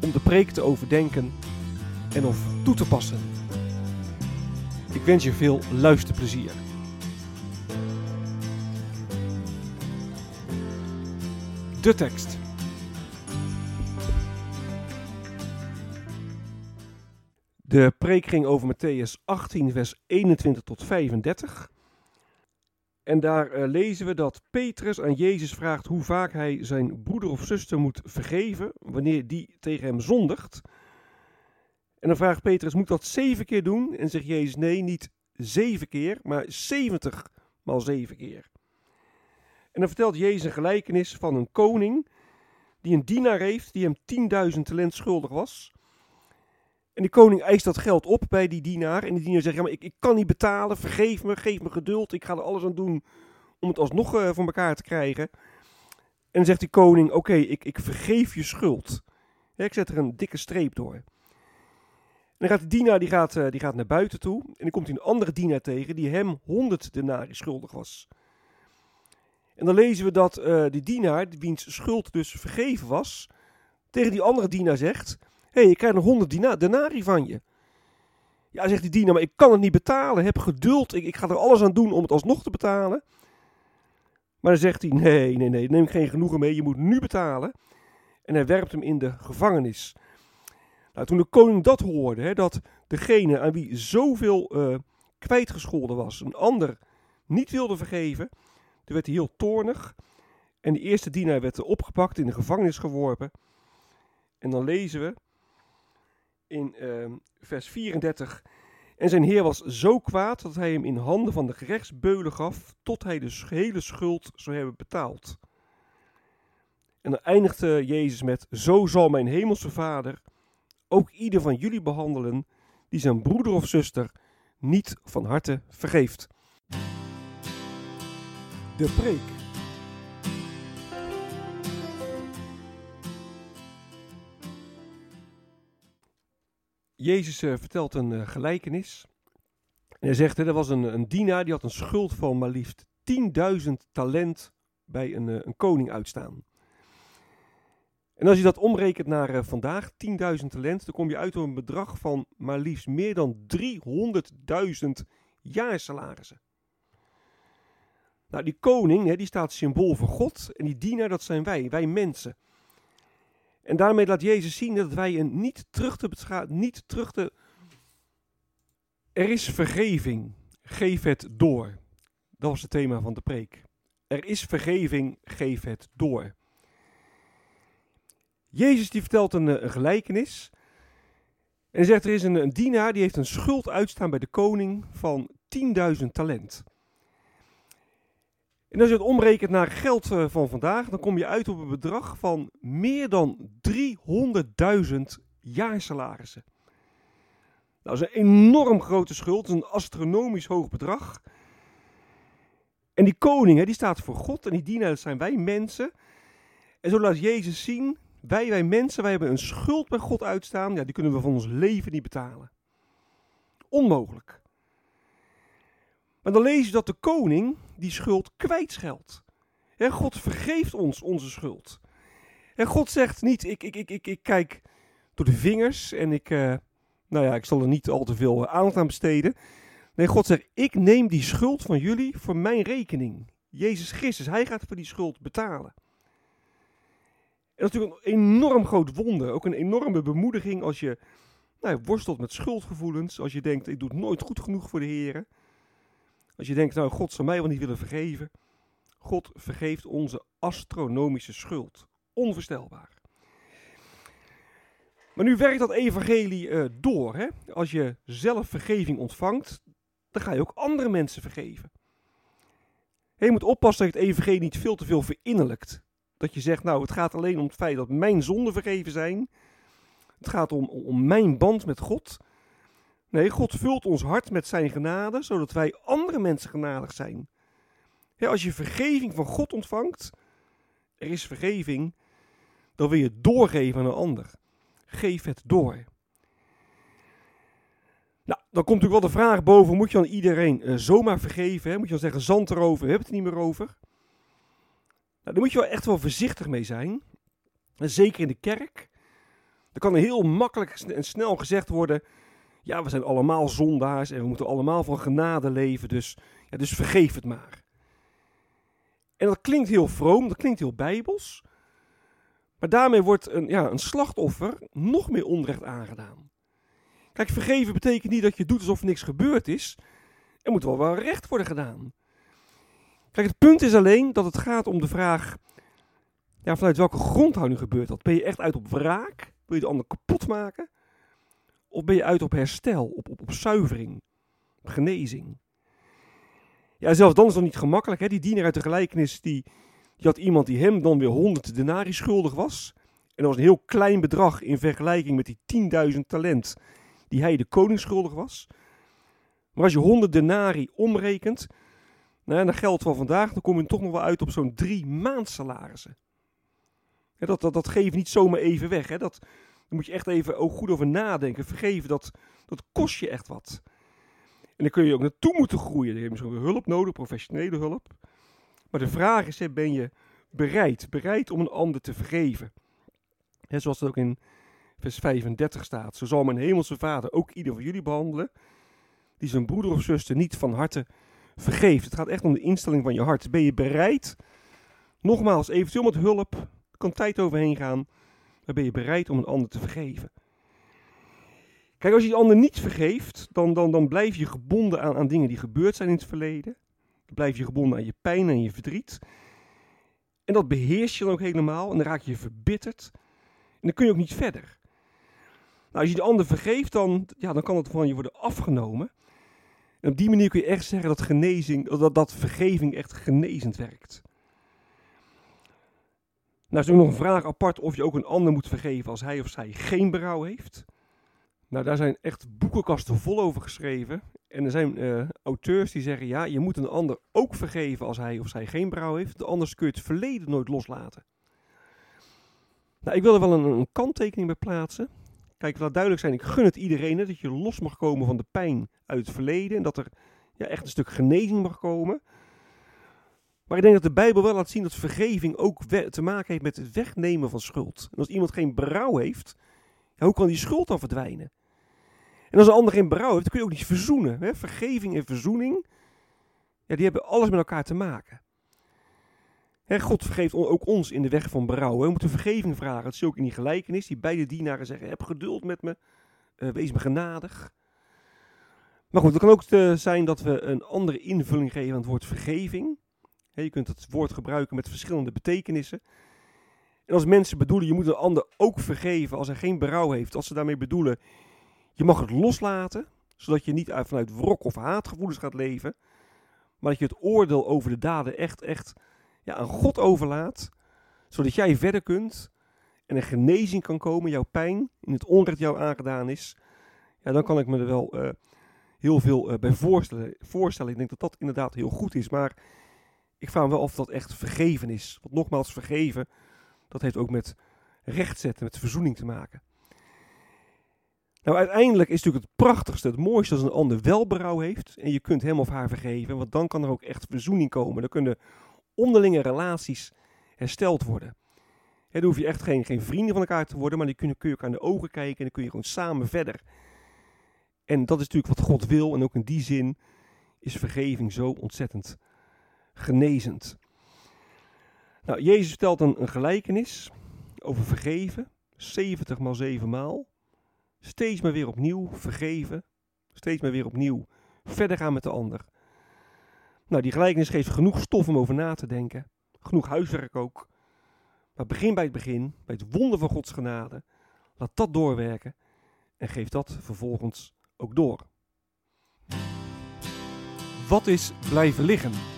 om de preek te overdenken en of toe te passen. Ik wens je veel luisterplezier. De tekst. De preek ging over Matthäus 18, vers 21 tot 35. En daar uh, lezen we dat Petrus aan Jezus vraagt hoe vaak hij zijn broeder of zuster moet vergeven wanneer die tegen hem zondigt. En dan vraagt Petrus, moet dat zeven keer doen? En zegt Jezus, nee, niet zeven keer, maar zeventig maal zeven keer. En dan vertelt Jezus een gelijkenis van een koning die een dienaar heeft die hem 10.000 talent schuldig was. En die koning eist dat geld op bij die dienaar. En die dienaar zegt, ja, maar ik, ik kan niet betalen, vergeef me, geef me geduld. Ik ga er alles aan doen om het alsnog uh, voor elkaar te krijgen. En dan zegt die koning, oké, ik, ik vergeef je schuld. Ik zet er een dikke streep door. En dan gaat de dienaar die gaat, uh, die gaat naar buiten toe. En dan komt hij een andere dienaar tegen die hem 100 denari schuldig was. En dan lezen we dat uh, die dienaar, wiens schuld dus vergeven was, tegen die andere dienaar zegt hé, hey, ik krijg nog 100 denari van je. Ja, zegt die dienaar, maar ik kan het niet betalen. Heb geduld, ik, ik ga er alles aan doen om het alsnog te betalen. Maar dan zegt hij, nee, nee, nee, neem geen genoegen mee, je moet nu betalen. En hij werpt hem in de gevangenis. Nou, toen de koning dat hoorde, hè, dat degene aan wie zoveel uh, kwijtgescholden was, een ander niet wilde vergeven, toen werd hij heel toornig. En de eerste dienaar werd opgepakt, in de gevangenis geworpen. En dan lezen we in uh, vers 34. En zijn heer was zo kwaad dat hij hem in handen van de gerechtsbeulen gaf, tot hij de hele schuld zou hebben betaald. En dan eindigde Jezus met: Zo zal mijn hemelse vader ook ieder van jullie behandelen die zijn broeder of zuster niet van harte vergeeft. De preek. Jezus uh, vertelt een uh, gelijkenis. En hij zegt, er was een, een dienaar die had een schuld van maar liefst 10.000 talent bij een, uh, een koning uitstaan. En als je dat omrekent naar vandaag, 10.000 talent, dan kom je uit op een bedrag van maar liefst meer dan 300.000 jaarsalarissen. Nou, die koning, hè, die staat symbool voor God. En die dienaar, dat zijn wij, wij mensen. En daarmee laat Jezus zien dat wij een niet terug te niet terug te... Er is vergeving, geef het door. Dat was het thema van de preek. Er is vergeving, geef het door. Jezus die vertelt een, een gelijkenis. En hij zegt, er is een, een dienaar die heeft een schuld uitstaan bij de koning van 10.000 talent. En als je het omrekent naar geld eh, van vandaag, dan kom je uit op een bedrag van meer dan 300.000 jaarsalarissen. Nou, dat is een enorm grote schuld, een astronomisch hoog bedrag. En die koning, hè, die staat voor God en die dienaren zijn wij mensen. En zo laat Jezus zien, wij, wij mensen, wij hebben een schuld bij God uitstaan, ja, die kunnen we van ons leven niet betalen. Onmogelijk. Maar dan lees je dat de koning die schuld kwijtscheldt. En God vergeeft ons onze schuld. En God zegt niet, ik, ik, ik, ik, ik kijk door de vingers en ik, uh, nou ja, ik zal er niet al te veel aandacht aan besteden. Nee, God zegt, ik neem die schuld van jullie voor mijn rekening. Jezus Christus, hij gaat voor die schuld betalen. dat is natuurlijk een enorm groot wonder. Ook een enorme bemoediging als je nou, worstelt met schuldgevoelens. Als je denkt, ik doe het nooit goed genoeg voor de Heer. Als je denkt, nou, God zou mij wel niet willen vergeven. God vergeeft onze astronomische schuld. Onvoorstelbaar. Maar nu werkt dat evangelie uh, door. Hè? Als je zelf vergeving ontvangt, dan ga je ook andere mensen vergeven. je moet oppassen dat je het evangelie niet veel te veel verinnerlijkt. Dat je zegt, nou, het gaat alleen om het feit dat mijn zonden vergeven zijn. Het gaat om, om mijn band met God. Nee, God vult ons hart met zijn genade, zodat wij andere mensen genadig zijn. als je vergeving van God ontvangt, er is vergeving, dan wil je doorgeven aan een ander. Geef het door. Nou, dan komt natuurlijk wel de vraag boven: moet je dan iedereen uh, zomaar vergeven? Hè? Moet je dan zeggen: zand erover, we hebben het niet meer over? Nou, daar moet je wel echt wel voorzichtig mee zijn. En zeker in de kerk. Er kan heel makkelijk en snel gezegd worden: ja, we zijn allemaal zondaars en we moeten allemaal van genade leven, dus, ja, dus vergeef het maar. En dat klinkt heel vroom, dat klinkt heel bijbels. Maar daarmee wordt een, ja, een slachtoffer nog meer onrecht aangedaan. Kijk, vergeven betekent niet dat je doet alsof niks gebeurd is. Er moet wel wel recht worden gedaan. Kijk, het punt is alleen dat het gaat om de vraag: ja, vanuit welke grondhouding gebeurt dat? Ben je echt uit op wraak? Wil je de ander kapot maken? Of ben je uit op herstel, op, op, op zuivering, op genezing? Ja, zelfs dan is dat niet gemakkelijk. Hè? Die diener uit de gelijkenis, die, die had iemand die hem dan weer 100 denari schuldig was. En dat was een heel klein bedrag in vergelijking met die 10.000 talent die hij de koning schuldig was. Maar als je 100 denari omrekent, nou, dan geld van vandaag, dan kom je toch nog wel uit op zo'n drie maand salarissen. dat, dat, dat geef je niet zomaar even weg. Hè? Dat, daar moet je echt even ook goed over nadenken. Vergeven, dat, dat kost je echt wat. En dan kun je ook naartoe moeten groeien. Dan heb je misschien hulp nodig, professionele hulp. Maar de vraag is, ben je bereid? Bereid om een ander te vergeven? He, zoals het ook in vers 35 staat. Zo zal mijn hemelse vader ook ieder van jullie behandelen. Die zijn broeder of zuster niet van harte vergeeft. Het gaat echt om de instelling van je hart. Ben je bereid? Nogmaals, eventueel met hulp. Kan tijd overheen gaan. Maar ben je bereid om een ander te vergeven? Kijk, als je die ander niet vergeeft, dan, dan, dan blijf je gebonden aan, aan dingen die gebeurd zijn in het verleden. Dan blijf je gebonden aan je pijn en je verdriet. En dat beheers je dan ook helemaal en dan raak je verbitterd. En dan kun je ook niet verder. Nou, als je de ander vergeeft, dan, ja, dan kan het van je worden afgenomen. En op die manier kun je echt zeggen dat, genezing, dat, dat vergeving echt genezend werkt. Nou is ook nog een vraag apart of je ook een ander moet vergeven als hij of zij geen berouw heeft. Nou, daar zijn echt boekenkasten vol over geschreven. En er zijn uh, auteurs die zeggen, ja, je moet een ander ook vergeven als hij of zij geen berouw heeft. Anders kun je het verleden nooit loslaten. Nou, ik wil er wel een, een kanttekening bij plaatsen. Kijk, laat duidelijk zijn, ik gun het iedereen dat je los mag komen van de pijn uit het verleden. En dat er ja, echt een stuk genezing mag komen. Maar ik denk dat de Bijbel wel laat zien dat vergeving ook te maken heeft met het wegnemen van schuld. En als iemand geen berouw heeft, hoe kan die schuld dan verdwijnen? En als een ander geen berouw heeft, dan kun je ook niet verzoenen. Hè? Vergeving en verzoening, ja, die hebben alles met elkaar te maken. God vergeeft ook ons in de weg van berouw. We moeten vergeving vragen. Dat is ook in die gelijkenis. Die beide dienaren zeggen, heb geduld met me, uh, wees me genadig. Maar goed, het kan ook eh, zijn dat we een andere invulling geven aan het woord vergeving. Je kunt het woord gebruiken met verschillende betekenissen. En als mensen bedoelen, je moet een ander ook vergeven als hij geen berouw heeft. Als ze daarmee bedoelen, je mag het loslaten, zodat je niet vanuit wrok of haatgevoelens gaat leven. Maar dat je het oordeel over de daden echt, echt ja, aan God overlaat. Zodat jij verder kunt en er genezing kan komen, jouw pijn, in het onrecht jou aangedaan is. Ja, dan kan ik me er wel uh, heel veel uh, bij voorstellen, voorstellen. Ik denk dat dat inderdaad heel goed is. Maar ik vraag me wel of dat echt vergeven is. Want nogmaals, vergeven, dat heeft ook met rechtzetten, met verzoening te maken. Nou, uiteindelijk is natuurlijk het prachtigste, het mooiste als een ander wel berouw heeft. En je kunt hem of haar vergeven, want dan kan er ook echt verzoening komen. Dan kunnen onderlinge relaties hersteld worden. dan hoef je echt geen, geen vrienden van elkaar te worden, maar die kun je, elkaar in de ogen kijken en dan kun je gewoon samen verder. En dat is natuurlijk wat God wil en ook in die zin is vergeving zo ontzettend genezend. Nou, Jezus vertelt een, een gelijkenis over vergeven. 70 maal 7 maal. Steeds maar weer opnieuw vergeven. Steeds maar weer opnieuw verder gaan met de ander. Nou, die gelijkenis geeft genoeg stof om over na te denken. Genoeg huiswerk ook. Maar begin bij het begin, bij het wonder van Gods genade. Laat dat doorwerken en geef dat vervolgens ook door. Wat is blijven liggen?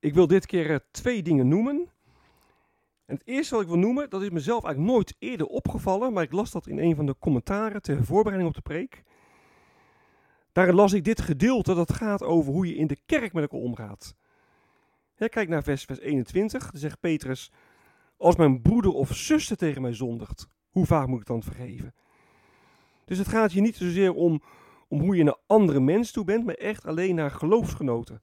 Ik wil dit keer eh, twee dingen noemen. En het eerste wat ik wil noemen, dat is mezelf eigenlijk nooit eerder opgevallen, maar ik las dat in een van de commentaren ter voorbereiding op de preek. Daarin las ik dit gedeelte dat gaat over hoe je in de kerk met elkaar omgaat. kijk naar vers, vers 21, dan zegt Petrus, als mijn broeder of zuster tegen mij zondigt, hoe vaak moet ik dan vergeven? Dus het gaat hier niet zozeer om, om hoe je naar andere mensen toe bent, maar echt alleen naar geloofsgenoten.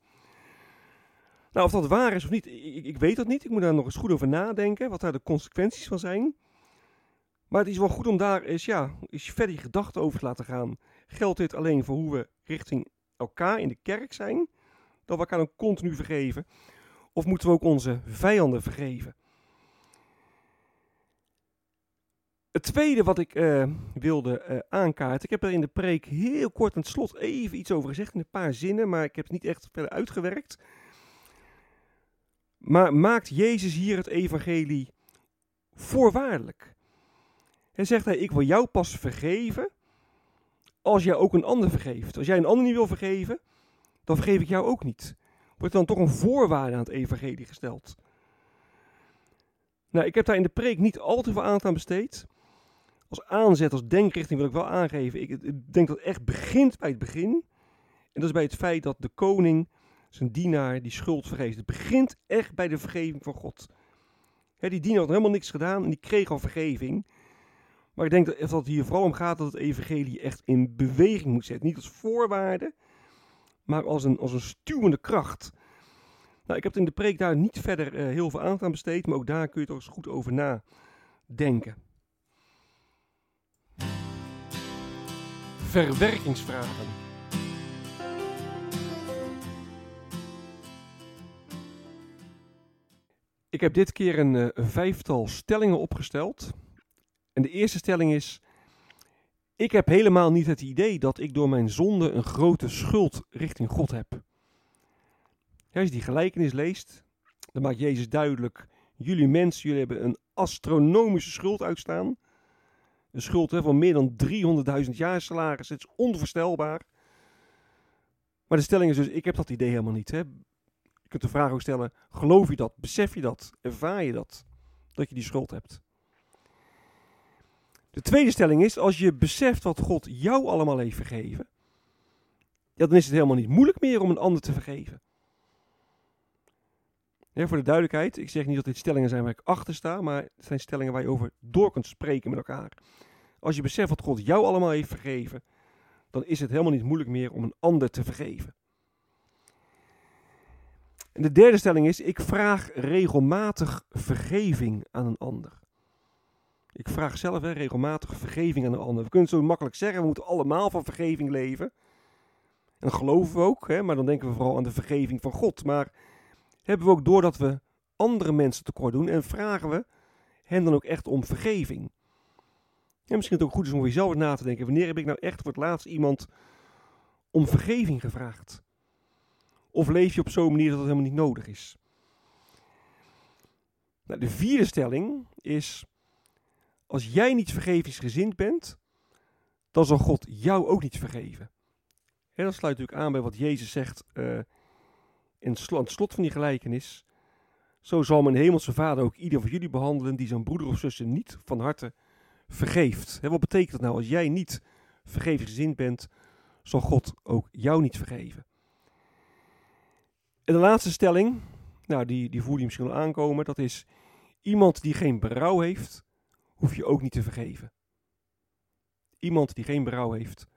Nou, of dat waar is of niet, ik, ik, weet dat niet. Ik moet daar nog eens goed over nadenken, wat daar de consequenties van zijn. Maar het is wel goed om daar eens, ja, eens verder je gedachten over te laten gaan. Geldt dit alleen voor hoe we richting elkaar in de kerk zijn? Dat we elkaar dan continu vergeven? Of moeten we ook onze vijanden vergeven? Het tweede wat ik uh, wilde uh, aankaarten, ik heb er in de preek heel kort aan het slot even iets over gezegd in een paar zinnen, maar ik heb het niet echt verder uitgewerkt. Maar maakt Jezus hier het evangelie voorwaardelijk? Hij zegt hij, ik wil jou pas vergeven als jij ook een ander vergeeft. Als jij een ander niet wil vergeven, dan vergeef ik jou ook niet. Wordt dan toch een voorwaarde aan het evangelie gesteld? Nou, ik heb daar in de preek niet al te veel aandacht aan besteed. Als aanzet, als denkrichting wil ik wel aangeven. Ik, ik denk dat het echt begint bij het begin. En dat is bij het feit dat de koning zijn dienaar die schuld vergeeft. Het begint echt bij de vergeving van God. die dienaar had helemaal niks gedaan en die kreeg al vergeving. Maar ik denk dat het hier vooral om gaat dat het evangelie echt in beweging moet zetten. Niet als voorwaarde, maar als een, als een stuwende kracht. Nou, ik heb in de preek daar niet verder uh, heel veel aandacht aan besteed, maar ook daar kun je toch eens goed over nadenken. Verwerkingsvragen. Ik heb dit keer een, uh, een vijftal stellingen opgesteld. En de eerste stelling is: Ik heb helemaal niet het idee dat ik door mijn zonde een grote schuld richting God heb. als je die gelijkenis leest, dan maakt Jezus duidelijk: jullie mensen, jullie hebben een astronomische schuld uitstaan. Een schuld hè, van meer dan 300.000 jaar salaris. Het is onvoorstelbaar. Maar de stelling is dus: ik heb dat idee helemaal niet. Hè. Kunt de vraag ook stellen: geloof je dat? Besef je dat? Ervaar je dat? Dat je die schuld hebt? De tweede stelling is, als je beseft wat God jou allemaal heeft vergeven, ja, dan is het helemaal niet moeilijk meer om een ander te vergeven. voor de duidelijkheid, ik zeg niet dat dit stellingen zijn waar ik achter sta, maar het zijn stellingen waar je over door kunt spreken met elkaar. Als je beseft wat God jou allemaal heeft vergeven, dan is het helemaal niet moeilijk meer om een ander te vergeven. En de derde stelling is, ik vraag regelmatig vergeving aan een ander. Ik vraag zelf hè, regelmatig vergeving aan een ander. We kunnen zo makkelijk zeggen, we moeten allemaal van vergeving leven. En dat geloven we ook, hè, maar dan denken we vooral aan de vergeving van God. Maar hebben we ook door dat we andere mensen tekort doen en vragen we hen dan ook echt om vergeving? En misschien het ook goed om voor jezelf na te denken. Wanneer heb ik nou echt voor het laatst iemand om vergeving gevraagd? Of leef je op zo'n manier dat het helemaal niet nodig is? Nou, de vierde stelling is als jij niet vergevingsgezind bent, dan zal God jou ook niet vergeven. En dat sluit natuurlijk aan bij wat Jezus zegt uh, in het slot van die gelijkenis. Zo zal mijn hemelse vader ook ieder van jullie behandelen die zijn broeder of zuster niet van harte vergeeft. wat betekent dat nou? Als jij niet vergevingsgezind bent, zal God ook jou niet vergeven. En de laatste stelling, nou die, die voel je misschien wel aankomen, dat is iemand die geen berouw heeft, hoef je ook niet te vergeven. Iemand die geen berouw heeft,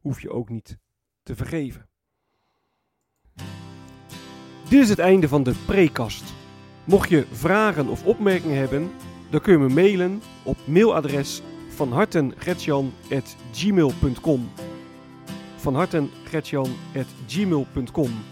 hoef je ook niet te vergeven. Dit is het einde van de prekast. Mocht je vragen of opmerkingen hebben, dan kun je me mailen op mailadres van hartengretjan.gmail.com van hartengretjan.gmail.com